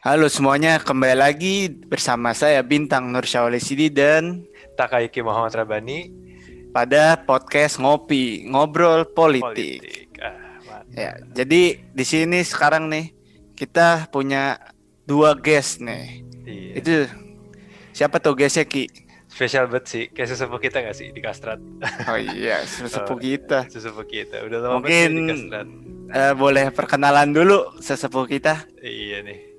Halo semuanya, kembali lagi bersama saya Bintang Nur Sidi dan Takayuki Muhammad Rabani pada podcast Ngopi, Ngobrol Politik. Politik. Ah, Ya, jadi di sini sekarang nih kita punya dua guest nih. Iya. Itu siapa tuh guestnya Ki? Spesial banget sih, kayak sesepuh kita gak sih di Kastrat? Oh iya, sesepuh Oh, kita. Sesepuh kita, udah lama Mungkin di Kastrat. eh, boleh perkenalan dulu sesepuh kita. Iya nih.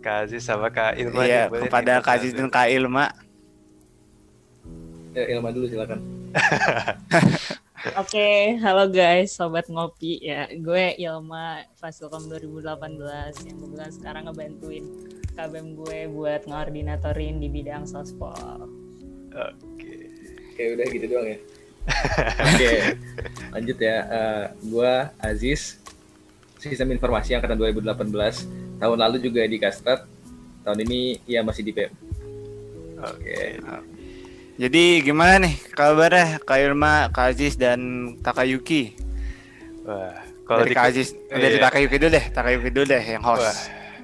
Kak Aziz sama Kak Ilma Iya, kepada Kak Aziz dan Kak Ilma. Ya, Ilma dulu silakan. Oke, halo guys, sobat ngopi ya. Gue Ilma Fasilkom 2018 yang kebetulan sekarang ngebantuin KBM gue buat ngoordinatorin di bidang sospol. Oke. Oke, udah gitu doang ya. Oke, lanjut ya. Eh, gua Aziz, Sistem Informasi Angkatan 2018. Tahun lalu juga di Kastrat. Tahun ini ya masih di PM. Oke. Jadi gimana nih kabarnya Kak Ilma, Kak Aziz dan Takayuki? Wah, kalau Dari di Kak Aziz, dari Iya. Takayuki dulu deh, Takayuki dulu deh yang host. Wah,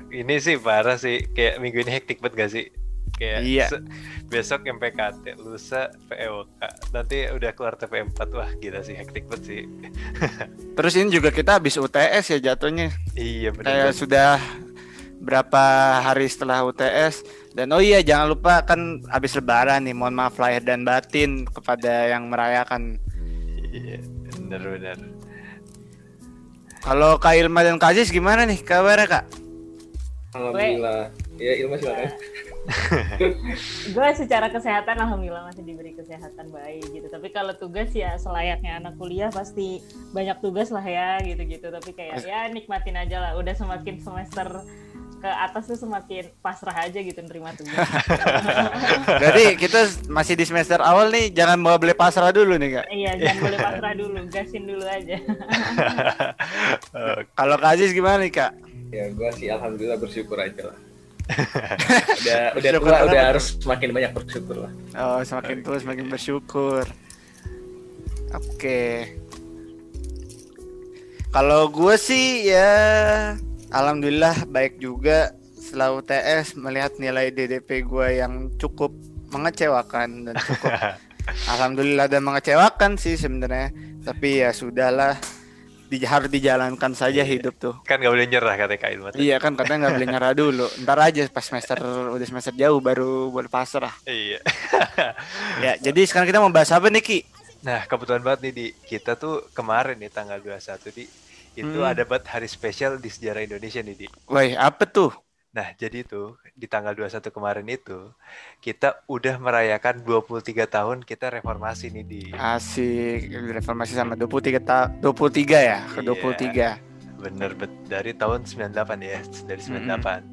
ini sih parah sih. Kayak minggu ini hektik banget gak sih? Kayak Iya. se- besok MPKT, lusa PEOK, nanti udah keluar TP4. Wah, gila sih hektik banget sih. Terus ini juga kita habis UTS ya jatuhnya. iya bener Kayak sudah berapa hari setelah UTS dan oh iya jangan lupa kan habis lebaran nih mohon maaf lahir dan batin kepada yang merayakan Iya, bener-bener. kalau Kak Ilma dan Kak Aziz gimana nih kabarnya Kak? Alhamdulillah. Ya, Ilma silakan. Gue secara kesehatan alhamdulillah masih diberi kesehatan baik gitu. Tapi kalau tugas ya selayaknya anak kuliah pasti banyak tugas lah ya gitu-gitu. Tapi kayak ya nikmatin aja lah. Udah semakin semester ke atas tuh semakin pasrah aja gitu nerima tugas. Jadi kita masih di semester awal nih jangan bawa beli pasrah dulu nih Kak. Iya, jangan boleh pasrah dulu, gasin dulu aja. Kalau Kak Aziz gimana nih Kak? Ya, gua sih alhamdulillah bersyukur aja lah. udah udah tua, udah harus semakin banyak bersyukur lah. Oh semakin tua semakin bersyukur. Oke. Kalau gue sih ya alhamdulillah baik juga setelah UTS melihat nilai DDP gue yang cukup mengecewakan dan cukup alhamdulillah dan mengecewakan sih sebenarnya. Tapi ya sudahlah di, harus dijalankan saja hidup tuh. kan gak boleh nyerah kata Kak Ilma. Iya kan katanya nggak boleh nyerah dulu. Ntar aja pas semester udah semester jauh baru boleh pasrah. Iya. Ya jadi sekarang kita mau bahas apa nih Ki? Nah, kebetulan banget nih di kita tuh kemarin nih tanggal 21 di itu Hmm. ada banget hari spesial di sejarah Indonesia nih di. Woi apa tuh? Nah, jadi tuh di tanggal 21 kemarin itu kita udah merayakan 23 tahun kita reformasi nih di. Asik, reformasi sama 23 ta 23 ya, ke Iya. 23. Bener bet dari tahun 98 ya, dari 98.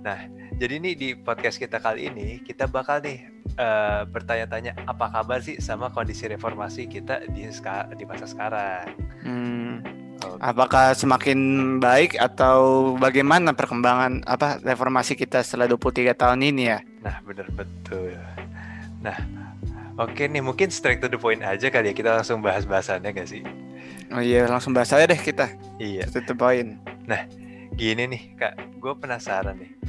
Nah, jadi nih di podcast kita kali ini kita bakal nih eh, bertanya-tanya apa kabar sih sama kondisi reformasi kita di di masa sekarang. Hmm. Apakah semakin baik atau bagaimana perkembangan apa reformasi kita setelah 23 tahun ini ya? Nah, bener betul. Nah, oke nih mungkin straight to the point aja kali ya kita langsung bahas bahasannya gak sih? Oh iya, langsung bahas aja deh kita. Iya, Tutup poin. gini nih kak, gue penasaran nih.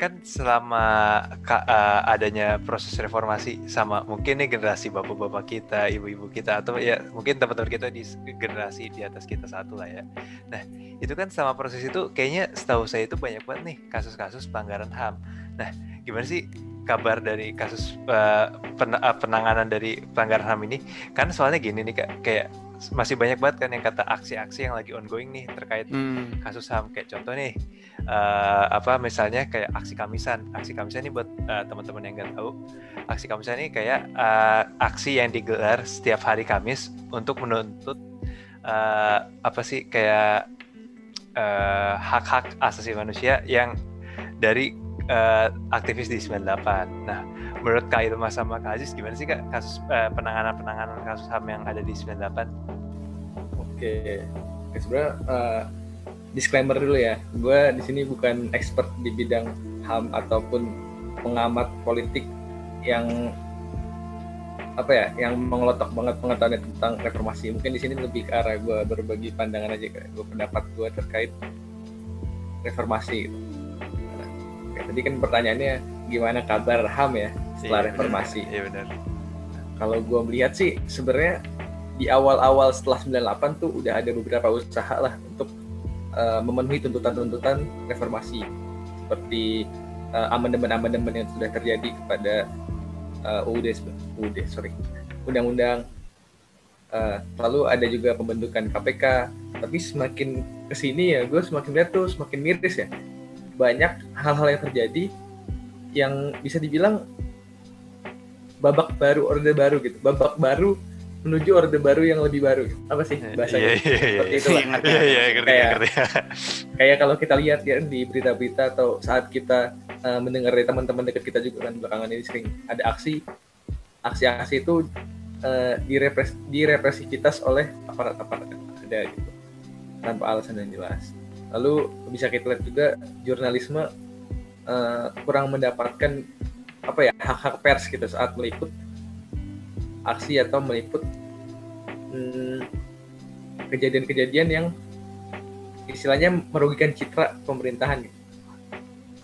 Kan selama eh, adanya proses reformasi sama mungkin nih generasi bapak-bapak kita, ibu-ibu kita atau ya mungkin teman-teman kita di generasi di atas kita satu lah ya. Nah itu kan sama proses itu kayaknya setahu saya itu banyak banget nih kasus-kasus pelanggaran HAM. Nah gimana sih kabar dari kasus eh, pen- eh, penanganan dari pelanggaran HAM ini? Kan soalnya gini nih kak, kayak masih banyak banget kan yang kata aksi-aksi yang lagi ongoing nih terkait Hmm, kasus HAM. Kayak contoh nih eh, apa misalnya kayak aksi kamisan. Aksi kamisan ini buat eh, teman-teman yang nggak tahu aksi kamisan ini kayak eh, aksi yang digelar setiap hari Kamis untuk menuntut eh, apa sih kayak hak-hak asasi manusia yang dari eh, aktivis di 98 nah menurut Kak Ilma sama Kak Aziz gimana sih Kak kasus eh, penanganan-penanganan kasus HAM yang ada di 98 Oke. Sebenarnya eh, disclaimer dulu ya. Gue di sini bukan expert di bidang HAM ataupun pengamat politik yang apa ya, yang mengelotok banget pengetahuan tentang reformasi. Mungkin di sini lebih ke arah gue berbagi pandangan aja, gue pendapat gue terkait reformasi. gitu. Tadi kan pertanyaannya gimana kabar HAM ya setelah Iya, reformasi. Iya benar. Kalau gue melihat sih sebenarnya di awal-awal setelah 98 tuh udah ada beberapa usaha lah untuk uh, memenuhi tuntutan-tuntutan reformasi seperti uh, amandemen-amandemen yang sudah terjadi kepada uh, UUD UUD sorry undang-undang uh, lalu ada juga pembentukan KPK tapi semakin ke sini ya gue semakin lihat tuh semakin miris ya banyak hal-hal yang terjadi yang bisa dibilang babak baru orde baru gitu babak baru menuju orde baru yang lebih baru gitu. apa sih bahasanya Iya iya iya. seperti iya. itu lah. Iya iya ngerti Kayak- ngerti. kayak kalau kita lihat ya di berita-berita atau saat kita uh, mendengar dari teman-teman dekat kita juga kan belakangan ini sering ada aksi aksi-aksi itu uh, direpres direpresivitas oleh aparat-aparat ada gitu tanpa alasan yang jelas lalu bisa kita lihat juga jurnalisme uh, kurang mendapatkan apa ya hak-hak pers gitu saat meliput aksi atau meliput hmm, kejadian-kejadian yang istilahnya merugikan citra pemerintahan gitu.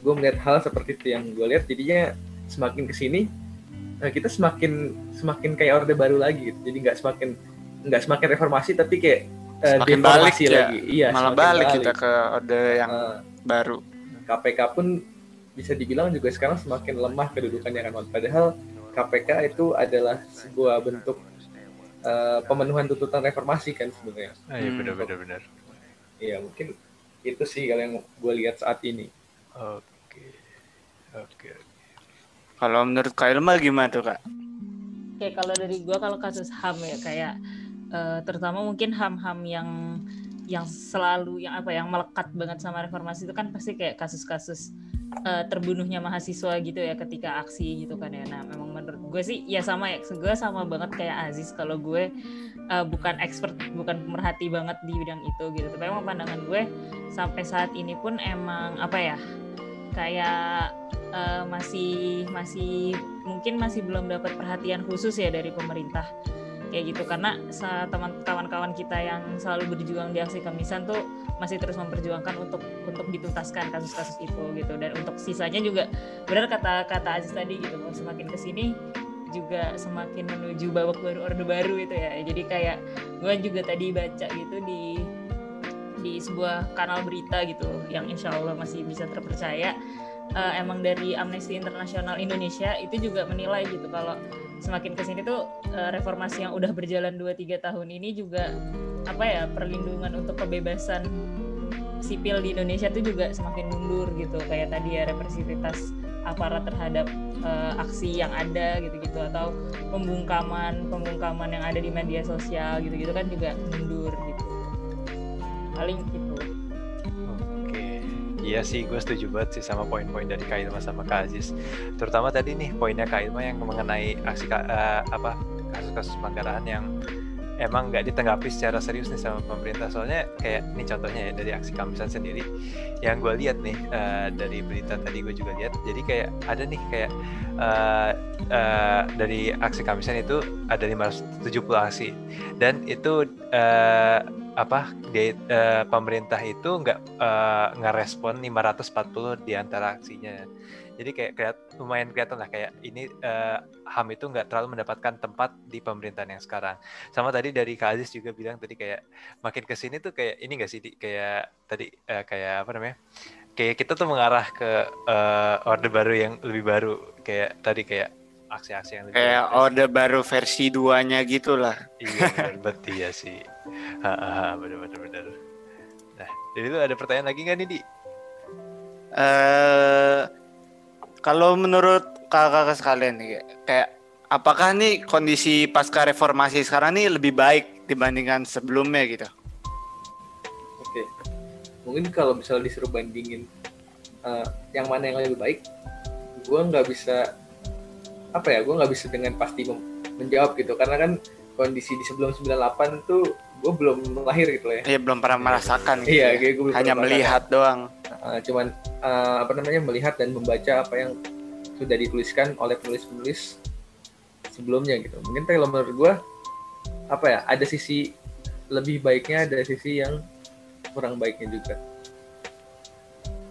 Gue melihat hal seperti itu yang gue lihat jadinya semakin ke sini eh, kita semakin semakin kayak orde baru lagi gitu. Jadi nggak semakin nggak semakin reformasi tapi kayak eh, Semakin balik ya. lagi. Iya, Malah semakin balik kita ke orde yang Eh, baru. KPK pun bisa dibilang juga sekarang semakin lemah kedudukannya kan padahal KPK itu adalah sebuah bentuk eh, pemenuhan tuntutan reformasi kan sebenarnya Ah, Iya Hmm. benar benar benar. Iya mungkin itu sih kalau yang gue lihat saat ini Oke. Oke. Kalau menurut Kak Ilma gimana tuh Kak? Kayak kalau dari gua kalau kasus HAM ya kayak eh, terutama mungkin HAM-HAM yang yang selalu yang apa yang melekat banget sama reformasi itu kan pasti kayak kasus-kasus eh, terbunuhnya mahasiswa gitu ya ketika aksi gitu kan ya. Nah, memang menurut gue sih ya sama ya, gue sama banget kayak Aziz kalau gue eh, bukan expert, bukan pemerhati banget di bidang itu gitu. Tapi emang pandangan gue sampai saat ini pun emang apa ya? kayak eh, masih masih mungkin masih belum dapat perhatian khusus ya dari pemerintah kayak gitu. Karena teman kawan-kawan kita yang selalu berjuang di aksi kamisan tuh masih terus memperjuangkan untuk untuk dituntaskan kasus-kasus itu gitu. Dan untuk sisanya juga benar kata kata Aziz tadi gitu semakin ke sini juga semakin menuju babak baru orde baru itu ya. Jadi kayak gue juga tadi baca gitu di di sebuah kanal berita gitu yang insya Allah masih bisa terpercaya. Eh, emang dari Amnesty International Indonesia itu juga menilai gitu kalau semakin ke sini tuh eh, reformasi yang udah berjalan 2-3 tahun ini juga apa ya perlindungan untuk kebebasan sipil di Indonesia tuh juga semakin mundur gitu. Kayak tadi ya represivitas aparat terhadap eh, aksi yang ada gitu-gitu atau pembungkaman pembungkaman yang ada di media sosial gitu-gitu kan juga mundur gitu. Paling gitu iya sih gue setuju banget sih sama poin-poin dari Kak Ilma sama Kak Aziz. Terutama tadi nih poinnya Kak Ilma yang mengenai aksi eh, apa kasus-kasus pelanggaran yang emang nggak ditanggapi secara serius nih sama pemerintah. Soalnya kayak ini contohnya ya dari aksi Kamisan sendiri yang gue lihat nih eh, dari berita tadi gue juga lihat. Jadi kayak ada nih kayak eh, eh, dari aksi Kamisan itu ada 570 aksi dan itu eh, apa dia eh, pemerintah itu nggak eh, ngerespon 540 di antara aksinya jadi kayak keliat, lumayan kelihatan lah kayak ini eh, HAM itu nggak terlalu mendapatkan tempat di pemerintahan yang sekarang sama tadi dari Kak Aziz juga bilang tadi kayak makin ke sini tuh kayak ini nggak sih Di? kayak tadi eh, kayak apa namanya kayak kita tuh mengarah ke eh, orde baru yang lebih baru kayak tadi kayak aksi-aksi yang lebih Kayak orde baru versi 2-nya gitu lah. Iya berarti ya sih. Hahaha benar benar benar. Nah, jadi itu ada pertanyaan lagi nggak nih di? eh kalau menurut kakak-kakak sekalian nih kayak apakah nih kondisi pasca reformasi sekarang nih lebih baik dibandingkan sebelumnya gitu? Oke. Mungkin kalau misalnya disuruh bandingin eh, yang mana yang lebih baik, gue nggak bisa apa ya, gue nggak bisa dengan pasti menjawab gitu, karena kan kondisi di sebelum 98 tuh gue belum lahir gitu ya. Iya belum pernah merasakan gitu. Iya, ya. gue belum Hanya melihat doang. Uh, cuman uh, apa namanya melihat dan membaca apa yang sudah dituliskan oleh penulis-penulis sebelumnya gitu. Mungkin kalau menurut gue apa ya ada sisi lebih baiknya, ada sisi yang kurang baiknya juga.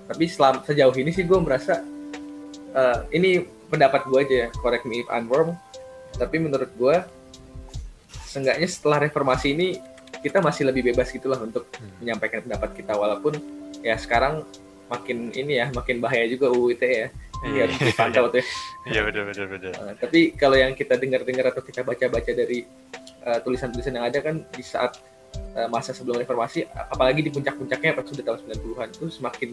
Tapi selam, sejauh ini sih gue merasa eh, ini pendapat gue aja ya, correct me if I'm wrong. Tapi menurut gue, seenggaknya setelah reformasi ini kita masih lebih bebas gitulah untuk Hmm. menyampaikan pendapat kita walaupun ya sekarang makin ini ya makin bahaya juga UU ITE ya. Harus dipantau tuh. ya. Iya benar benar benar. Uh, tapi kalau yang kita dengar-dengar atau kita baca-baca dari uh, tulisan-tulisan yang ada kan di saat uh, masa sebelum reformasi, apalagi di puncak-puncaknya pas sudah tahun 90-an itu semakin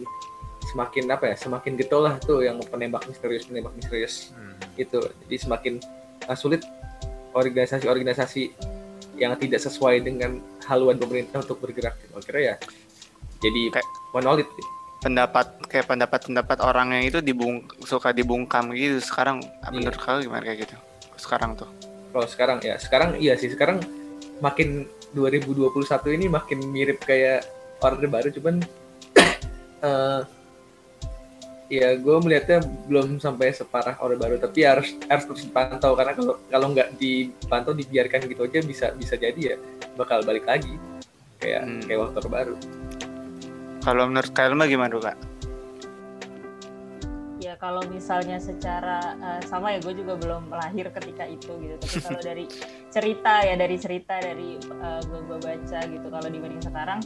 semakin apa ya, semakin getol lah tuh yang penembak misterius penembak misterius Hmm. itu. Jadi semakin uh, sulit organisasi-organisasi yang tidak sesuai dengan haluan pemerintah untuk bergerak. Gitu. Akhirnya ya jadi Kayak- monolit. gitu. pendapat kayak pendapat-pendapat orang yang itu dibung suka dibungkam gitu sekarang menurut kalian gimana kayak gitu sekarang tuh Kalau sekarang ya, sekarang iya sih, sekarang makin 2021 ini makin mirip kayak orde baru, cuman eh ya gue melihatnya belum sampai separah orde baru, tapi harus harus terus dipantau karena kalau kalau nggak dipantau dibiarkan gitu aja bisa bisa jadi ya bakal balik lagi kayak Hmm. kayak waktu orde baru. kalau menurut kalian mah gimana kak ya kalau misalnya secara eh, sama ya gue juga belum lahir ketika itu gitu tapi kalau dari cerita ya dari cerita dari eh, gue gue baca gitu kalau dibanding sekarang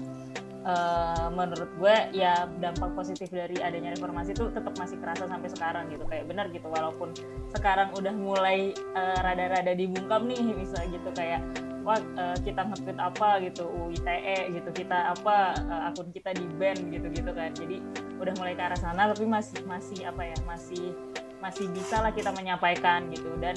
eh, menurut gue ya dampak positif dari adanya reformasi itu tetap masih kerasa sampai sekarang gitu. Kayak benar gitu walaupun sekarang udah mulai eh, rada-rada dibungkam nih misalnya gitu. Kayak wah eh, kita nge-tweet apa gitu UITE gitu kita apa eh, akun kita di ban gitu gitu kan. Jadi udah mulai ke arah sana tapi masih masih apa ya masih masih bisa lah kita menyampaikan gitu. Dan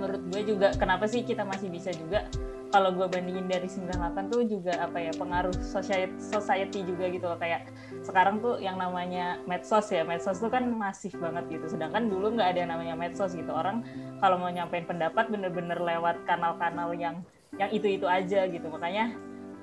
menurut gue juga kenapa sih kita masih bisa juga kalau gue bandingin dari 98 tuh juga apa ya pengaruh society, society juga gitu loh. Kayak sekarang tuh yang namanya medsos ya medsos tuh kan masif banget gitu. Sedangkan dulu nggak ada yang namanya medsos gitu. Orang kalau mau nyampein pendapat bener-bener lewat kanal-kanal yang yang itu-itu aja gitu. Makanya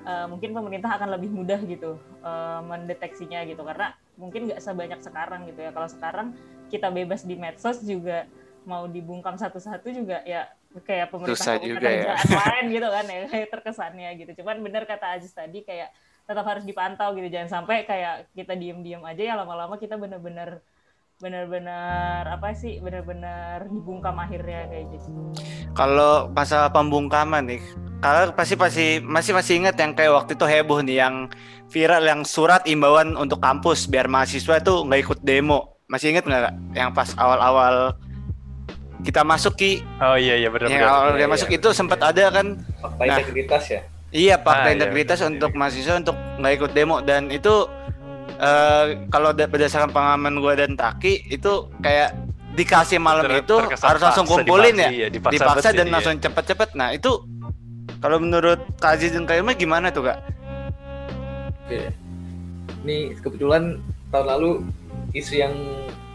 eh, mungkin pemerintah akan lebih mudah gitu eh, mendeteksinya gitu. Karena mungkin nggak sebanyak sekarang gitu ya. Kalau sekarang kita bebas di medsos juga mau dibungkam satu-satu juga ya kayak pemerintah juga ya. lain gitu kan ya kayak terkesannya gitu. Cuman bener kata Aziz tadi kayak tetap harus dipantau gitu. Jangan sampai kayak kita diem-diem aja ya lama-lama kita bener-bener bener-bener apa sih bener-bener dibungkam akhirnya kayak gitu. Kalau masalah pembungkaman nih kalian pasti pasti masih masih ingat yang kayak waktu itu heboh nih yang viral yang surat imbauan untuk kampus biar mahasiswa itu nggak ikut demo. Masih ingat nggak yang pas awal-awal kita masuk ki Oh iya iya benar yang benar. awal iya, dia iya. masuk itu sempat ada kan Fakta Nah. integritas ya. Iya, Ah, fakta iya, integritas benar. untuk mahasiswa untuk nggak ikut demo dan itu eh, kalau da- berdasarkan pengalaman gue dan Taki itu kayak dikasih malam Ter- itu harus langsung kumpulin dipaksa, ya, iya, dipaksa dipaksa dan jadi, langsung cepet-cepet. Nah itu kalau menurut Kak Aziz dan Kak Ilma gimana tuh kak? Oke. Ini kebetulan tahun lalu isu yang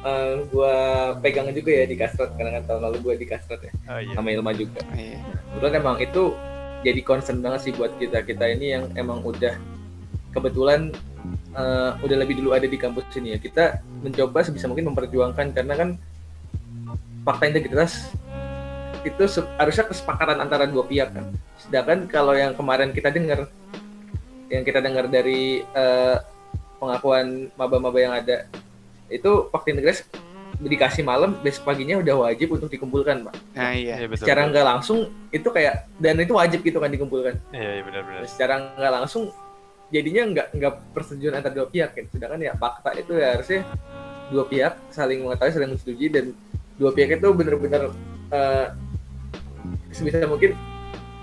eh, gua pegang juga ya di Kastrat karena kan tahun lalu gua di Kastrat ya Oh iya. sama Ilma juga. Iya. Kebetulan emang itu jadi concern banget sih buat kita kita ini yang emang udah kebetulan eh, udah lebih dulu ada di kampus ini ya. Kita mencoba sebisa mungkin memperjuangkan karena kan fakta integritas itu harusnya kesepakatan antara dua pihak kan. Sedangkan kalau yang kemarin kita dengar yang kita dengar dari eh, pengakuan maba-maba yang ada itu fakta integritas dikasih malam besok paginya udah wajib untuk dikumpulkan pak Nah iya. Iya betul. secara nggak langsung itu kayak dan itu wajib gitu kan dikumpulkan Iya iya benar benar. secara nggak langsung jadinya nggak nggak persetujuan antara dua pihak kan sedangkan ya fakta itu ya harusnya dua pihak saling mengetahui saling menyetujui dan dua pihak itu benar-benar eh, sebisa mungkin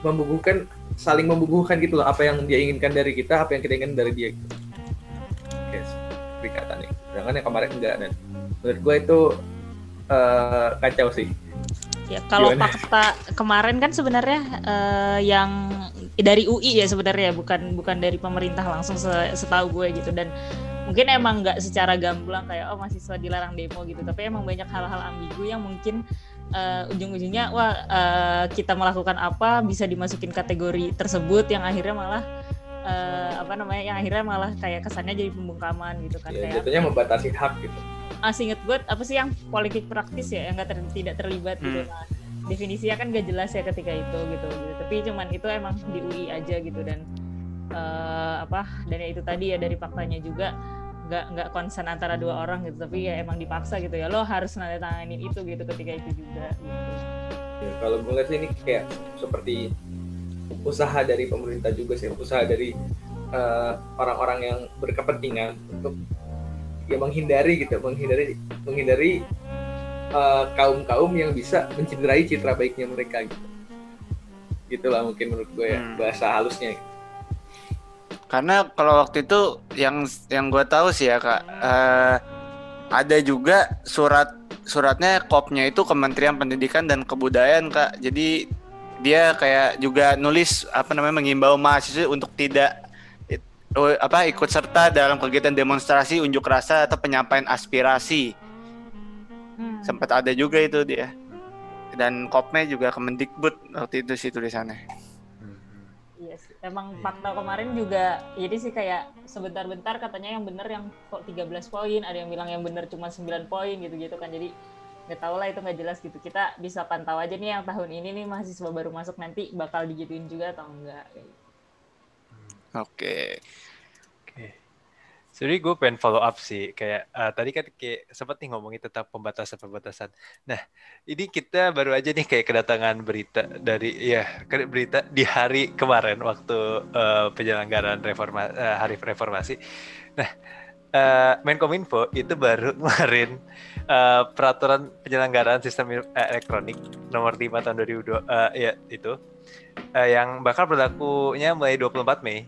membubuhkan saling membubuhkan gitu loh apa yang dia inginkan dari kita apa yang kita inginkan dari dia gitu. Oke, perikatan nih. Sedangkan yang kemarin enggak dan menurut gue itu eh, kacau sih. Ya, kalau Gimana? fakta kemarin kan sebenarnya eh, yang dari UI ya sebenarnya bukan bukan dari pemerintah langsung se- setahu gue gitu dan mungkin emang nggak secara gamblang kayak oh mahasiswa dilarang demo gitu tapi emang banyak hal-hal ambigu yang mungkin eh, ujung-ujungnya wah eh, kita melakukan apa bisa dimasukin kategori tersebut yang akhirnya malah eh, apa namanya yang akhirnya malah kayak kesannya jadi pembungkaman gitu kan Ya, kayak jatuhnya membatasi hak gitu. masih inget gue apa sih yang politik praktis ya yang nggak ter- tidak terlibat gitu Hmm. nah, definisinya kan gak jelas ya ketika itu gitu gitu tapi cuman itu emang di UI aja gitu dan eh, apa dan ya itu tadi ya dari faktanya juga nggak nggak konsen antara dua orang gitu tapi ya emang dipaksa gitu ya lo harus nandatanganin itu gitu ketika itu juga gitu. Ya, kalau gue lihat sih ini kayak seperti usaha dari pemerintah juga sih, usaha dari eh, orang-orang yang berkepentingan untuk ya menghindari gitu, menghindari menghindari eh, kaum-kaum yang bisa mencederai citra baiknya mereka gitu. Gitulah mungkin menurut gue ya Hmm. bahasa halusnya. Karena kalau waktu itu yang yang gue tahu sih ya kak, eh, ada juga surat suratnya kopnya itu Kementerian Pendidikan dan Kebudayaan kak. Jadi dia kayak juga nulis apa namanya mengimbau mahasiswa untuk tidak oh, apa ikut serta dalam kegiatan demonstrasi, unjuk rasa atau penyampaian aspirasi. Hmm. Sempat ada juga itu dia. Dan kopnya juga Kemendikbud waktu itu sih tulisannya. Iya sih. Emang fakta kemarin juga jadi sih kayak sebentar-bentar katanya yang bener yang kok 13 poin, ada yang bilang yang bener cuma 9 poin gitu-gitu kan. Jadi nggak tahu lah itu nggak jelas gitu. Kita bisa pantau aja nih yang tahun ini nih mahasiswa baru masuk nanti bakal digituin juga atau enggak. gitu. Oke. Oke. Jadi gue pengen follow up sih, kayak eh, tadi kan kayak sempat nih ngomongin tentang pembatasan-pembatasan. Nah, ini kita baru aja nih kayak kedatangan berita dari ya berita di hari kemarin waktu eh, penyelenggaraan reforma eh, hari reformasi. Nah, eh, Menkominfo itu baru kemarin eh, peraturan penyelenggaraan sistem eh, elektronik nomor 5 tahun 2002 eh, ya itu eh, yang bakal berlakunya mulai 24 Mei.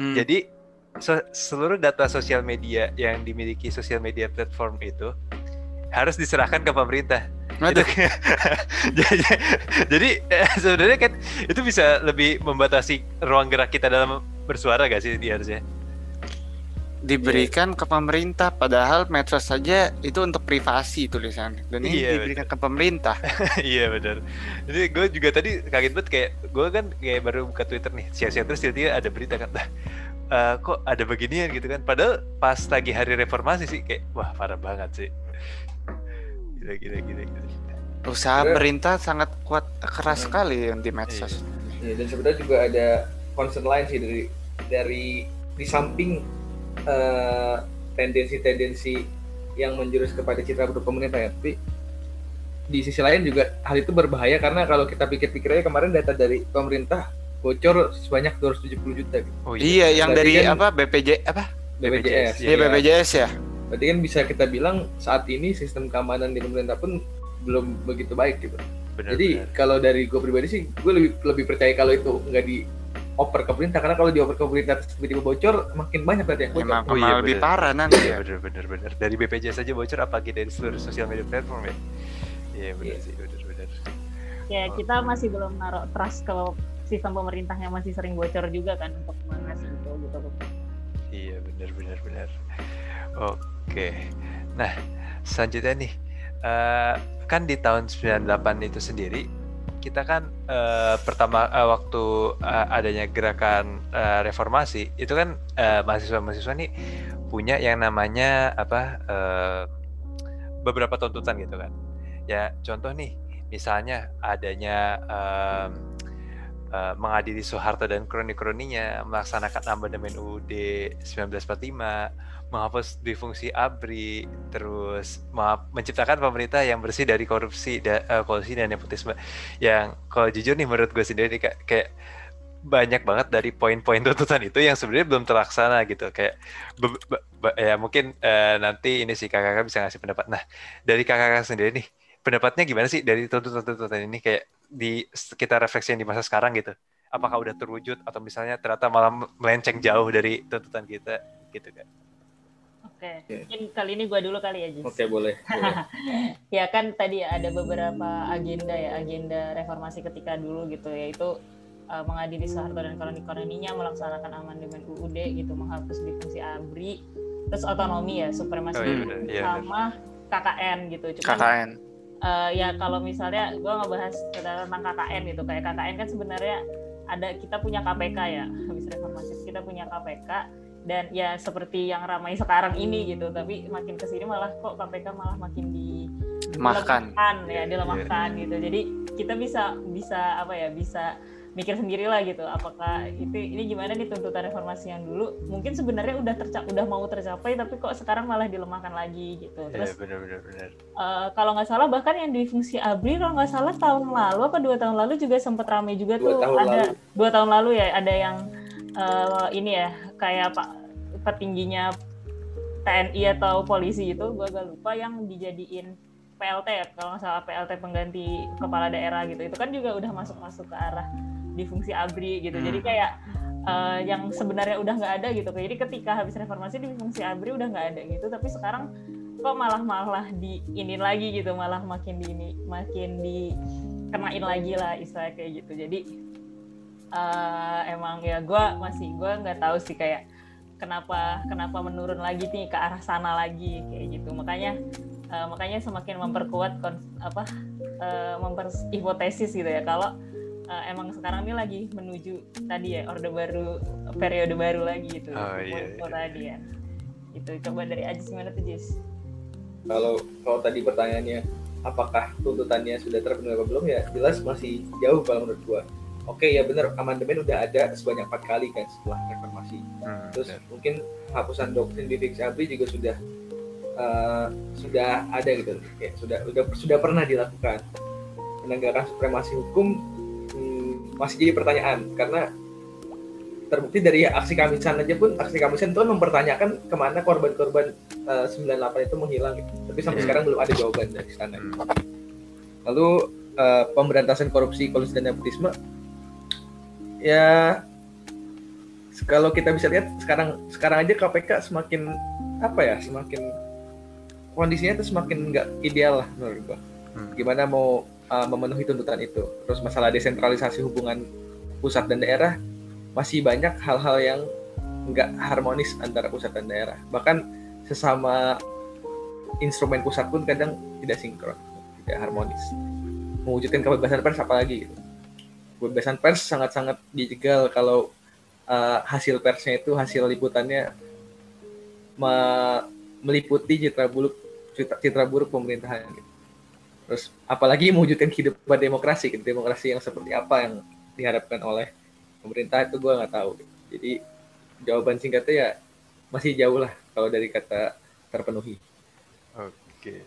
Hmm. Jadi so- seluruh data sosial media yang dimiliki sosial media platform itu harus diserahkan ke pemerintah. Itu- jadi, jadi sebenarnya kan itu bisa lebih membatasi ruang gerak kita dalam bersuara gak sih dia harusnya? Diberikan ke pemerintah padahal medsos saja itu untuk privasi tulisannya dan ini Iya, diberikan ke pemerintah iya benar. Jadi gue juga tadi kaget banget kayak gue kan kayak baru buka Twitter nih, siang-siang terus tiba-tiba ada berita kan, "Lah, eh, kok ada beginian gitu kan? Padahal pas lagi hari reformasi sih kayak wah parah banget sih. Gila gila gila. gila. usaha pemerintah sangat kuat keras Hmm. sekali yang di medsos Ya, dan sebenarnya juga ada concern lain sih dari dari di samping eh, tendensi-tendensi yang menjurus kepada citra buruk pemerintah ya, tapi di sisi lain juga hal itu berbahaya karena kalau kita pikir-pikir aja kemarin data dari pemerintah bocor sebanyak 270 juta gitu. Oh iya yang Berarti dari kan- apa BPJ apa BPJS. iya BPJS ya Berarti kan bisa kita bilang saat ini sistem keamanan di pemerintah pun belum begitu baik gitu. Benar, Jadi benar. kalau dari gue pribadi sih, gue lebih lebih percaya kalau itu nggak di oper ke pemerintah karena kalau dioper ke pemerintah terus tiba-tiba bocor makin banyak berarti yang bocor. emang Oh, iya, malah lebih bener. parah nanti Iya ya benar benar benar. Dari BPJS saja bocor apalagi dari seluruh sosial media platform ya. Iya benar Iya. sih benar benar. Ya Oh. kita masih belum naruh trust ke sistem pemerintah yang masih sering bocor juga kan untuk mengasih itu gitu loh. Iya benar benar benar. Oke. Nah, selanjutnya nih eh, kan di tahun 98 itu sendiri kita kan eh, pertama eh, waktu eh, adanya gerakan eh, reformasi itu kan eh, mahasiswa-mahasiswa nih punya yang namanya apa eh, beberapa tuntutan gitu kan. Ya contoh nih misalnya adanya em, eh, mengadili Soeharto dan kroni-kroninya, melaksanakan amandemen UUD 1945, menghapus difungsi ABRI, terus ma- menciptakan pemerintah yang bersih dari korupsi, da, eh, kolusi dan nepotisme. Yang kalau jujur nih menurut gue sendiri kayak, kayak banyak banget dari poin-poin tuntutan itu yang sebenarnya belum terlaksana gitu. Kayak be- be- ya mungkin eh, nanti ini sih kakak bisa ngasih pendapat. Nah dari kakak sendiri nih pendapatnya gimana sih dari tuntutan-tuntutan ini? Kayak di kita refleksi di masa sekarang gitu. Apakah udah terwujud atau misalnya ternyata malah melenceng jauh dari tuntutan kita gitu kan Oke, Oke. mungkin kali ini gua dulu kali ya Jis. Oke boleh. boleh. ya kan tadi ada beberapa agenda ya agenda reformasi ketika dulu gitu yaitu uh, mengadili Soeharto dan koloni-koloninya melaksanakan amandemen UUD gitu menghapus difungsi ABRI terus otonomi ya supremasi Oh, iya iya sama KKN gitu cuman KKN eh, ya kalau misalnya gue ngebahas tentang KKN gitu kayak KKN kan sebenarnya ada kita punya KPK ya habis reformasi kita punya KPK dan ya seperti yang ramai sekarang ini gitu. Tapi makin ke sini malah kok KPK malah makin di Lemahkan. dilemahkan, ya Iya, dilemahkan gitu. Jadi kita bisa bisa apa ya bisa mikir sendiri lah gitu. Apakah itu ini gimana nih tuntutan reformasi yang dulu? Mungkin sebenarnya udah tercap udah mau tercapai tapi kok sekarang malah dilemahkan lagi gitu. Iya, terus bener bener bener. eh, kalau nggak salah bahkan yang di fungsi abri kalau nggak salah tahun lalu apa dua tahun lalu juga sempat rame juga Dua tuh. ada lalu. dua tahun lalu ya ada yang eh, ini ya kayak pak petingginya TNI atau polisi itu gue agak lupa yang dijadiin PLT ya kalau nggak salah PLT pengganti kepala daerah gitu. Itu kan juga udah masuk masuk ke arah di fungsi abri gitu. Jadi Hmm. kayak eh, yang sebenarnya udah nggak ada gitu. Jadi ketika habis reformasi di fungsi abri udah nggak ada gitu tapi sekarang kok malah malah di ini lagi gitu malah makin di ini makin dikenain lagi lah istilah kayak gitu. Jadi eh, emang ya gue masih gue nggak tahu sih kayak kenapa kenapa menurun lagi nih ke arah sana lagi kayak gitu. Makanya eh, makanya semakin memperkuat kon- apa eh, memper hipotesis gitu ya. Kalau eh, emang sekarang ini lagi menuju tadi ya orde baru periode baru lagi gitu. Oh, iya, mau tadi ya. Itu coba dari Ajis gimana tuh Jis? kalau kalau tadi pertanyaannya apakah tuntutannya sudah terpenuhi apa belum ya? Jelas masih jauh kalau menurut gua oke ya benar amandemen udah ada sebanyak empat kali kan setelah reformasi Hmm, terus bener. mungkin penghapusan doktrin di Fix Abri juga sudah eh, sudah ada gitu Kayak sudah sudah sudah pernah dilakukan penegakan supremasi hukum hmm, masih jadi pertanyaan karena terbukti dari aksi kamisan aja pun aksi kamisan itu kan mempertanyakan ke mana korban-korban eh, 98 itu menghilang gitu. tapi sampai Iya. sekarang belum ada jawaban dari sana Hmm. lalu eh, pemberantasan korupsi kolusi dan nepotisme ya kalau kita bisa lihat sekarang sekarang aja KPK semakin apa ya semakin kondisinya itu semakin nggak ideal lah menurut gua. Hmm. gimana mau uh, memenuhi tuntutan itu? Terus masalah desentralisasi hubungan pusat dan daerah masih banyak hal-hal yang nggak harmonis antara pusat dan daerah. Bahkan sesama instrumen pusat pun kadang tidak sinkron tidak harmonis. Mewujudkan kebebasan pers apalagi gitu kebebasan pers sangat-sangat dijegal kalau uh, hasil persnya itu hasil liputannya me- meliputi citra buruk citra, citra buruk pemerintahan gitu. Terus apalagi mewujudkan kehidupan demokrasi, gitu. demokrasi yang seperti apa yang diharapkan oleh pemerintah itu gue nggak tahu. gitu. Jadi jawaban singkatnya ya masih jauh lah kalau dari kata terpenuhi. Oke.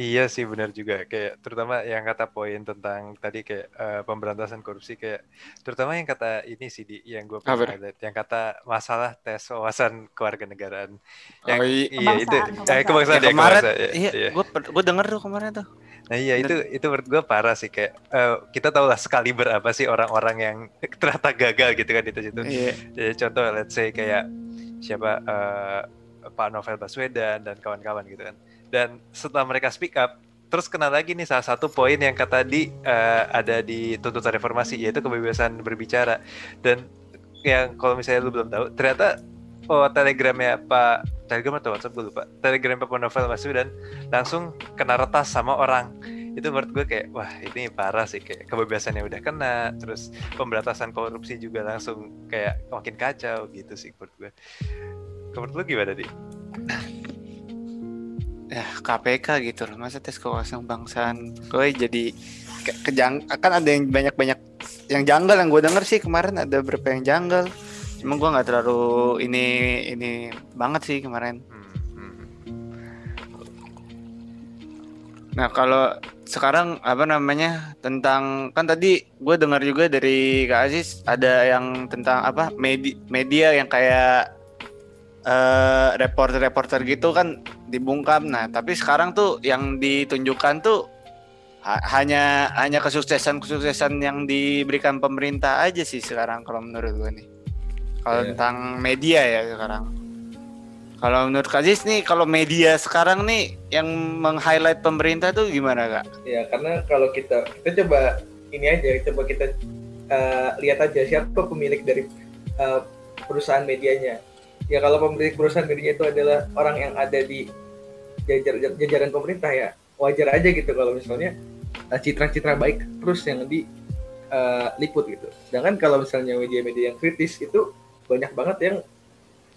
Iya sih benar juga. Kayak terutama yang kata poin tentang tadi kayak eh, pemberantasan korupsi kayak terutama yang kata ini sih di yang gue pernah lihat yang kata masalah tes wawasan kewarganegaraan yang Oh, iya. iya itu Kebangsaan, eh, kebangsaan. Ya, kemarin kebangsaan, ya, iya, iya. gue gue denger tuh kemarin tuh. Nah iya itu itu menurut gue parah sih. Kayak eh, kita tahu lah sekali berapa sih orang-orang yang ternyata gagal gitu kan itu. Situ. iya. Jadi contoh let's say kayak siapa eh, Pak Novel Baswedan dan kawan-kawan gitu kan. Dan setelah mereka speak up, terus kena lagi nih salah satu poin yang kata di eh, ada di tuntutan reformasi yaitu kebebasan berbicara. Dan yang kalau misalnya lu belum tahu, ternyata oh telegramnya Pak Telegram atau WhatsApp gue lupa. Telegram Pak Novel Baswedan langsung kena retas sama orang itu menurut gue kayak wah ini parah sih kayak kebebasannya udah kena terus pemberantasan korupsi juga langsung kayak makin kacau gitu sih menurut gue menurut lu gimana di ya KPK gitu loh. Masa tes kewawasan kebangsaan gue jadi ke kejang akan ada yang banyak banyak yang janggal yang gue denger sih kemarin. Ada beberapa yang janggal. Cuma gue nggak terlalu ini ini banget sih kemarin. Nah kalau sekarang apa namanya tentang kan tadi gue dengar juga dari Kak Aziz ada yang tentang apa media media yang kayak eh reporter-reporter gitu kan dibungkam. Nah, tapi sekarang tuh yang ditunjukkan tuh ha- hanya hanya kesuksesan-kesuksesan yang diberikan pemerintah aja sih sekarang kalau menurut gue nih. Kalau Iya. tentang media ya sekarang. Kalau menurut Kak Aziz nih, kalau media sekarang nih yang meng-highlight pemerintah tuh gimana kak? Ya karena kalau kita kita coba ini aja, coba kita eh, lihat aja siapa pemilik dari eh, perusahaan medianya. Ya kalau pemilik perusahaan media itu adalah orang yang ada di jajar, jajaran pemerintah ya wajar aja gitu kalau misalnya eh, citra-citra baik terus yang diliput gitu. Sedangkan kalau misalnya media-media yang kritis itu banyak banget yang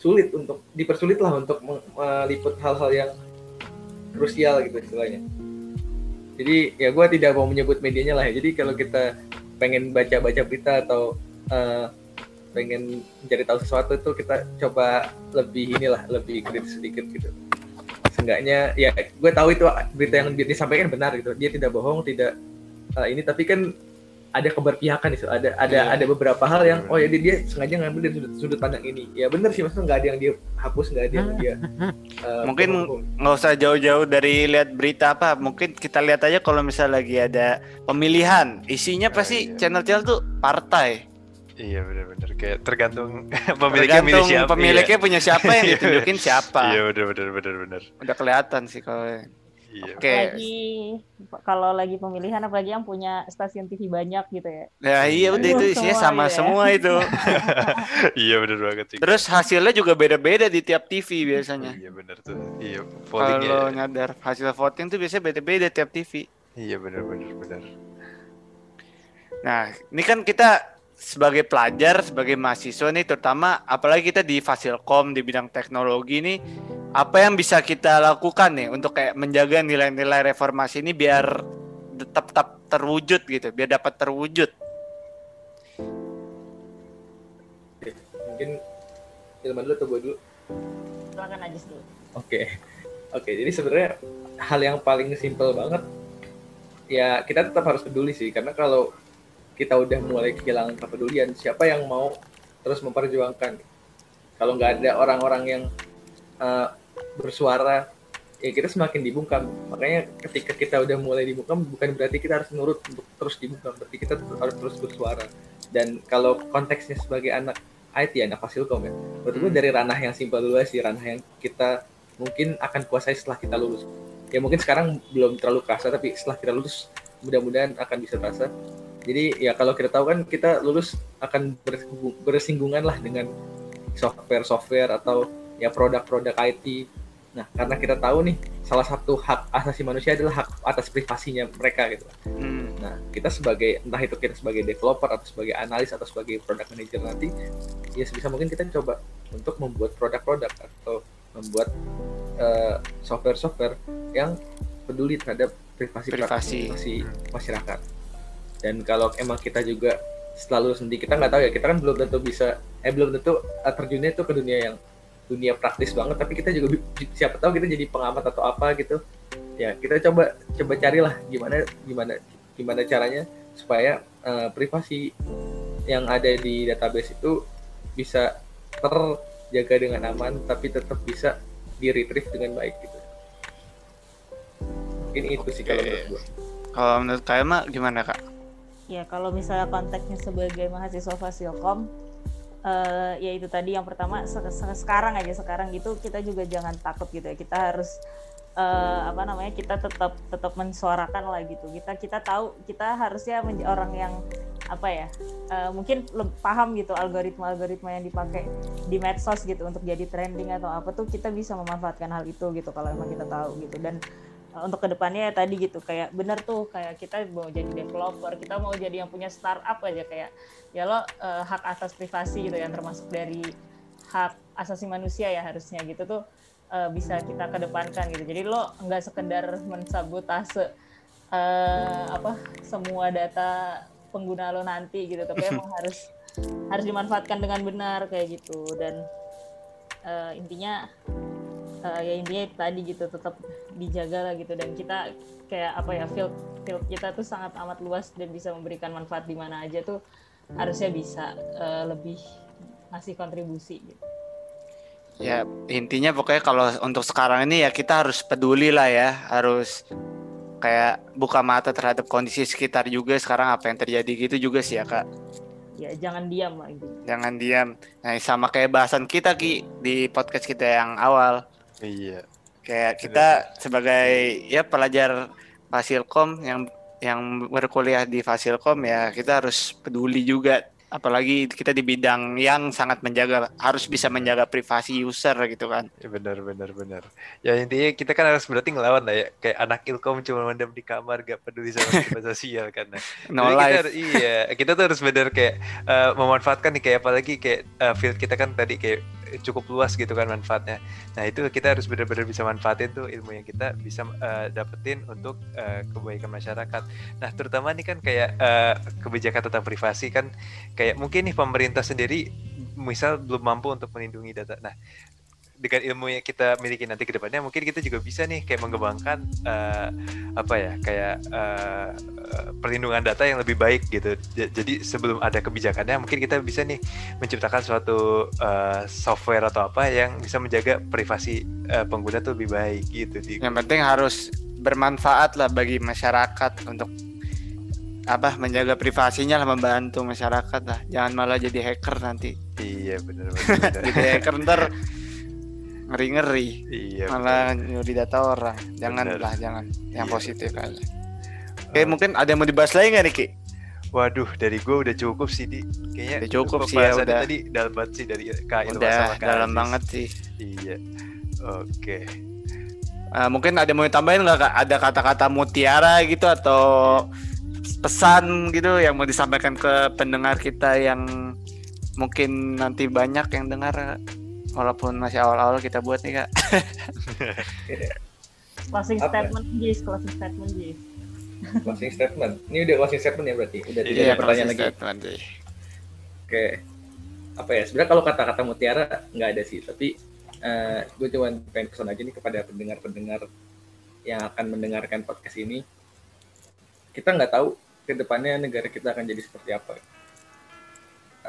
sulit untuk dipersulit lah untuk meliput hal-hal yang krusial gitu istilahnya. Jadi ya gue tidak mau menyebut medianya lah ya. Jadi kalau kita pengen baca-baca berita atau uh, pengen mencari tahu sesuatu itu kita coba lebih inilah lebih kritis sedikit gitu. Seenggaknya ya gue tahu itu berita yang disampaikan benar gitu. Dia tidak bohong tidak uh, ini tapi kan ada keberpihakan itu ada ada yeah. ada beberapa hal yang oh ya dia, dia sengaja ngambil dari sudut, sudut pandang ini. Ya benar sih maksudnya nggak ada yang dia hapus nggak ada yang dia uh, mungkin nggak usah jauh-jauh dari lihat berita apa. Mungkin kita lihat aja kalau misalnya lagi ada pemilihan. Isinya pasti channel-channel tuh partai Iya benar-benar kayak tergantung pemiliknya tergantung siapa. Pemiliknya iya. punya siapa yang ditunjukin siapa. iya benar-benar benar-benar. Udah kelihatan sih kalau Iya. Oke. Lagi kalau lagi pemilihan apalagi yang punya stasiun TV banyak gitu ya. Ya iya udah itu isinya sama ya. semua itu. iya benar banget. Terus hasilnya juga beda-beda di tiap TV biasanya. Iya benar tuh. Iya Kalau nyadar hasil voting tuh biasanya beda-beda tiap TV. Iya benar benar benar. Nah, ini kan kita sebagai pelajar, sebagai mahasiswa nih terutama apalagi kita di Fasilkom di bidang teknologi nih apa yang bisa kita lakukan nih untuk kayak menjaga nilai-nilai reformasi ini biar tetap tetap terwujud gitu, biar dapat terwujud. Mungkin Ilman dulu atau gue dulu? Silakan aja dulu. Oke. Oke, jadi sebenarnya hal yang paling simpel banget ya kita tetap harus peduli sih karena kalau kita udah mulai kehilangan kepedulian. Siapa yang mau terus memperjuangkan? Kalau nggak ada orang-orang yang uh, bersuara ya kita semakin dibungkam. Makanya ketika kita udah mulai dibungkam bukan berarti kita harus nurut untuk terus dibungkam berarti kita harus terus bersuara. Dan kalau konteksnya sebagai anak IT anak fasilkom ya. Menurut gue hmm. dari ranah yang simpel dulu sih ranah yang kita mungkin akan kuasai setelah kita lulus. Ya mungkin sekarang belum terlalu kerasa tapi setelah kita lulus mudah-mudahan akan bisa terasa jadi ya kalau kita tahu kan kita lulus akan bersinggungan lah dengan software-software atau ya produk-produk IT. Nah, karena kita tahu nih salah satu hak asasi manusia adalah hak atas privasinya mereka gitu. Hmm. Nah, kita sebagai entah itu kita sebagai developer atau sebagai analis atau sebagai product manager nanti ya sebisa mungkin kita coba untuk membuat produk-produk atau membuat uh, software-software yang peduli terhadap privasi privasi, privasi masyarakat dan kalau emang kita juga selalu sendiri kita nggak tahu ya kita kan belum tentu bisa eh belum tentu eh, terjunnya itu ke dunia yang dunia praktis banget tapi kita juga siapa tahu kita jadi pengamat atau apa gitu. Ya kita coba coba carilah gimana gimana gimana caranya supaya uh, privasi yang ada di database itu bisa terjaga dengan aman tapi tetap bisa di retrieve dengan baik gitu. Mungkin itu sih kalau menurut gue kalau menurut kalian mah gimana kak ya kalau misalnya konteksnya sebagai mahasiswa Fasilkom uh, ya itu tadi yang pertama se se sekarang aja sekarang gitu kita juga jangan takut gitu ya. Kita harus uh, apa namanya kita tetap tetap mensuarakan lah gitu. Kita kita tahu kita harusnya menjadi orang yang apa ya uh, mungkin paham gitu algoritma algoritma yang dipakai di medsos gitu untuk jadi trending atau apa tuh kita bisa memanfaatkan hal itu gitu kalau emang kita tahu gitu. Dan untuk ke depannya ya tadi gitu kayak bener tuh kayak kita mau jadi developer kita mau jadi yang punya startup aja kayak ya lo uh, hak atas privasi gitu yang termasuk dari hak asasi manusia ya harusnya gitu tuh uh, bisa kita kedepankan gitu. Jadi lo nggak sekedar mensabotase uh, apa semua data pengguna lo nanti gitu tapi emang harus harus dimanfaatkan dengan benar kayak gitu. Dan uh, intinya uh, ya intinya tadi gitu tetap dijaga lah gitu dan kita kayak apa ya field field kita tuh sangat amat luas dan bisa memberikan manfaat di mana aja tuh harusnya bisa uh, lebih ngasih kontribusi gitu. Ya intinya pokoknya kalau untuk sekarang ini ya kita harus peduli lah ya harus kayak buka mata terhadap kondisi sekitar juga sekarang apa yang terjadi gitu juga sih ya kak. Ya jangan diam lagi. Jangan diam. Nah sama kayak bahasan kita ki di podcast kita yang awal Iya. Kayak kita sebagai ya pelajar Fasilkom yang yang berkuliah di Fasilkom ya kita harus peduli juga. Apalagi kita di bidang yang sangat menjaga harus bisa menjaga privasi user gitu kan. Ya, benar benar benar. Ya intinya kita kan harus berarti ngelawan lah ya. Kayak anak ilkom cuma mendem di kamar gak peduli sama media sosial kan nah. no Jadi life. kita iya kita tuh harus benar kayak uh, memanfaatkan nih kayak apalagi kayak uh, field kita kan tadi kayak cukup luas gitu kan manfaatnya. Nah itu kita harus benar-benar bisa manfaatin tuh ilmu yang kita bisa uh, dapetin untuk uh, kebaikan masyarakat. Nah terutama nih kan kayak uh, kebijakan tentang privasi kan kayak mungkin nih pemerintah sendiri misal belum mampu untuk melindungi data. Nah dengan ilmu yang kita miliki nanti ke depannya mungkin kita juga bisa nih kayak mengembangkan uh, apa ya kayak uh, perlindungan data yang lebih baik gitu. Jadi sebelum ada kebijakannya mungkin kita bisa nih menciptakan suatu uh, software atau apa yang bisa menjaga privasi uh, pengguna tuh lebih baik gitu. Yang penting harus bermanfaat lah bagi masyarakat untuk apa menjaga privasinya lah membantu masyarakat lah jangan malah jadi hacker nanti iya benar benar jadi hacker ntar ngeri ngeri iya, malah bener. nyuri data orang jangan bener. lah jangan yang iya, positif bener. aja oke uh, mungkin ada yang mau dibahas lagi nggak nih Ki? Waduh, dari gue udah cukup sih, di kayaknya udah cukup sih ya udah. Tadi dalam banget sih dari Kak Udah sama dalam banget sih. Iya. Oke. Uh, mungkin ada mau tambahin nggak kak? Ada kata-kata mutiara gitu atau pesan gitu yang mau disampaikan ke pendengar kita yang mungkin nanti banyak yang dengar walaupun masih awal-awal kita buat nih kak. Closing statement Jis. Closing statement Jis. Closing statement? Ini udah closing statement ya berarti? Udah tidak iya, pertanyaan lagi. oke. Okay. apa ya? Sebenarnya kalau kata-kata mutiara nggak ada sih. Tapi uh, gue cuma pengen pesan aja nih kepada pendengar-pendengar yang akan mendengarkan podcast ini. Kita nggak tahu ke depannya negara kita akan jadi seperti apa.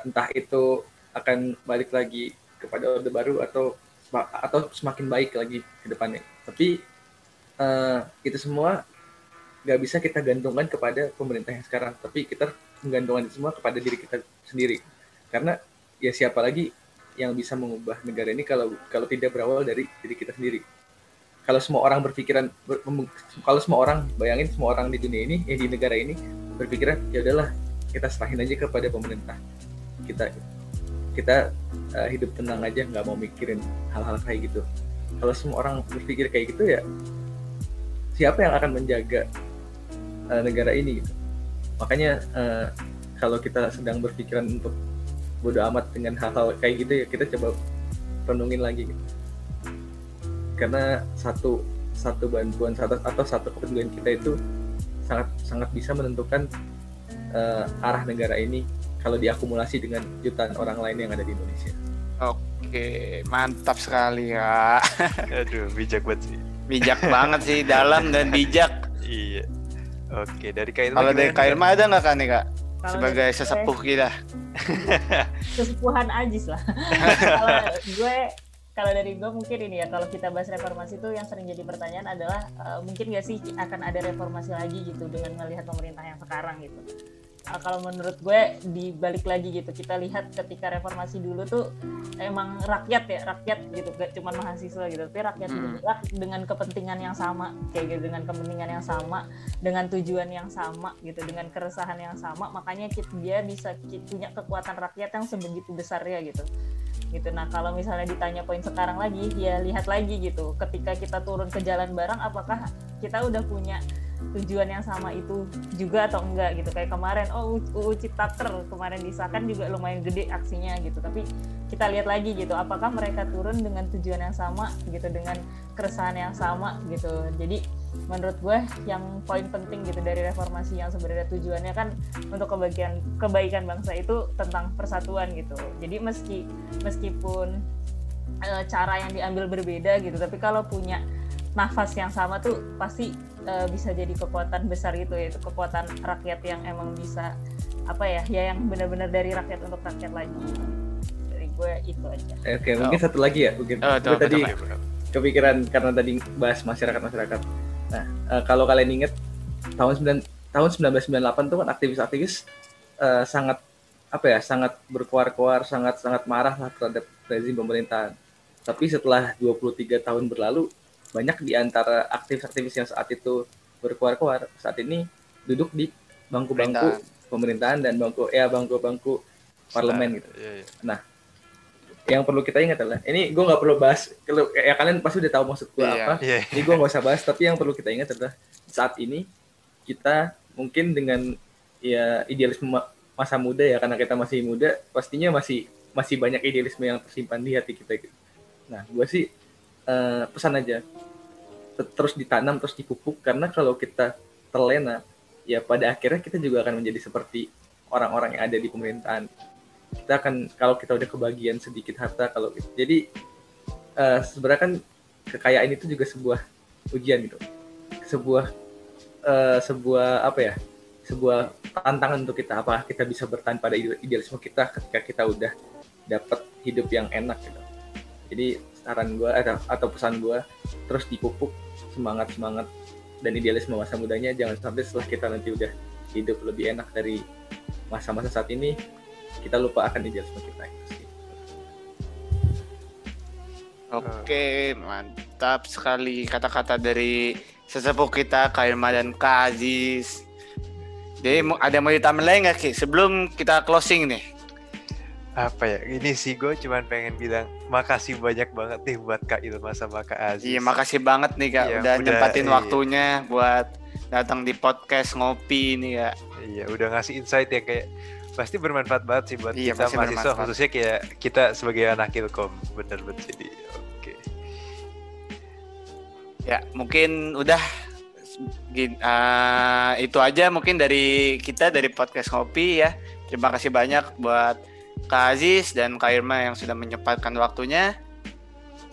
Entah itu akan balik lagi kepada orde baru atau atau semakin baik lagi ke depannya. Tapi uh, itu semua nggak bisa kita gantungkan kepada pemerintah yang sekarang, tapi kita menggantungkan semua kepada diri kita sendiri. Karena ya siapa lagi yang bisa mengubah negara ini kalau kalau tidak berawal dari diri kita sendiri. Kalau semua orang berpikiran, ber, kalau semua orang bayangin semua orang di dunia ini, eh di negara ini berpikiran ya udahlah kita serahin aja kepada pemerintah kita kita uh, hidup tenang aja nggak mau mikirin hal-hal kayak gitu. Kalau semua orang berpikir kayak gitu ya siapa yang akan menjaga uh, negara ini gitu? Makanya uh, kalau kita sedang berpikiran untuk bodo amat dengan hal-hal kayak gitu ya kita coba renungin lagi gitu. karena satu satu bantuan satu atau satu kepedulian kita itu sangat sangat bisa menentukan uh, arah negara ini kalau diakumulasi dengan jutaan orang lain yang ada di Indonesia. Oke, mantap sekali ya. Aduh, bijak banget sih. Bijak banget sih, dalam dan bijak. Iya. Oke, dari Kak Kalau dari Kak Ilma ada nggak kan nih Kak? Kalo Sebagai sesepuh kita. Sesepuhan Ajis lah. kalau gue kalau dari gue mungkin ini ya kalau kita bahas reformasi itu yang sering jadi pertanyaan adalah uh, mungkin gak sih akan ada reformasi lagi gitu dengan melihat pemerintah yang sekarang gitu kalau menurut gue dibalik lagi gitu kita lihat ketika reformasi dulu tuh emang rakyat ya rakyat gitu gak cuma mahasiswa gitu tapi rakyat hmm. dengan kepentingan yang sama kayak gitu dengan kepentingan yang sama dengan tujuan yang sama gitu dengan keresahan yang sama makanya kita, dia bisa punya kekuatan rakyat yang sebegitu besar ya gitu gitu nah kalau misalnya ditanya poin sekarang lagi ya lihat lagi gitu ketika kita turun ke jalan bareng apakah kita udah punya tujuan yang sama itu juga atau enggak gitu. Kayak kemarin oh UU Ciptaker kemarin disahkan juga lumayan gede aksinya gitu. Tapi kita lihat lagi gitu apakah mereka turun dengan tujuan yang sama gitu dengan keresahan yang sama gitu. Jadi menurut gue yang poin penting gitu dari reformasi yang sebenarnya tujuannya kan untuk kebaikan kebaikan bangsa itu tentang persatuan gitu. Jadi meski meskipun e, cara yang diambil berbeda gitu tapi kalau punya nafas yang sama tuh pasti uh, bisa jadi kekuatan besar gitu ya itu kekuatan rakyat yang emang bisa apa ya ya yang benar-benar dari rakyat untuk rakyat lagi. Dari gue itu aja. Oke okay, mungkin satu lagi ya mungkin oh, gue tadi kepikiran karena tadi bahas masyarakat masyarakat nah uh, kalau kalian inget tahun 9 tahun 1998 tuh kan aktivis-aktivis uh, sangat apa ya sangat berkuar-kuar sangat sangat marah lah terhadap rezim pemerintahan. Tapi setelah 23 tahun berlalu banyak di antara aktivis-aktivis yang saat itu berkuar-kuar saat ini duduk di bangku-bangku pemerintahan dan bangku ya bangku-bangku parlemen gitu. Iya, iya. Nah, yang perlu kita ingat adalah ini gue nggak perlu bahas kalau ya kalian pasti udah tahu maksud gue iya, apa. Iya. Jadi gue nggak usah bahas. Tapi yang perlu kita ingat adalah saat ini kita mungkin dengan ya idealisme masa muda ya karena kita masih muda pastinya masih masih banyak idealisme yang tersimpan di hati kita gitu. Nah, gue sih uh, pesan aja. Terus ditanam terus dipupuk karena kalau kita terlena ya pada akhirnya kita juga akan menjadi seperti orang-orang yang ada di pemerintahan. Kita akan kalau kita udah kebagian sedikit harta kalau jadi uh, sebenarnya kan kekayaan itu juga sebuah ujian gitu. Sebuah uh, sebuah apa ya sebuah tantangan untuk kita. Apa kita bisa bertahan pada idealisme kita ketika kita udah dapat hidup yang enak gitu. Jadi saran gue atau, atau pesan gue terus dipupuk semangat semangat dan idealisme masa mudanya jangan sampai setelah kita nanti udah hidup lebih enak dari masa-masa saat ini kita lupa akan idealisme kita Oke, mantap sekali kata-kata dari sesepuh kita Kak Irma dan Kak Aziz. Jadi ada mau ditambah lagi nggak Ki? Sebelum kita closing nih. Apa ya? Ini sih gue cuma pengen bilang makasih banyak banget nih buat Kak Ilma sama Kak Aziz. Iya, makasih banget nih Kak ya, udah, udah nyempatin iya. waktunya buat datang di podcast ngopi nih ya. Iya, udah ngasih insight ya kayak pasti bermanfaat banget sih buat iya, kita mahasiswa khususnya kayak kita sebagai anak ilkom bener bener jadi Ya, mungkin udah uh, itu aja mungkin dari kita dari podcast Ngopi ya. Terima kasih banyak buat Kak Aziz dan Kak Irma yang sudah menyempatkan waktunya.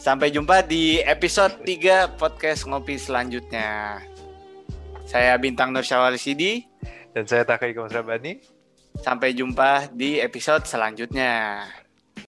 Sampai jumpa di episode 3 podcast Ngopi selanjutnya. Saya Bintang Nur Syawal Sidi dan saya Takai Komsrabani. Sampai jumpa di episode selanjutnya.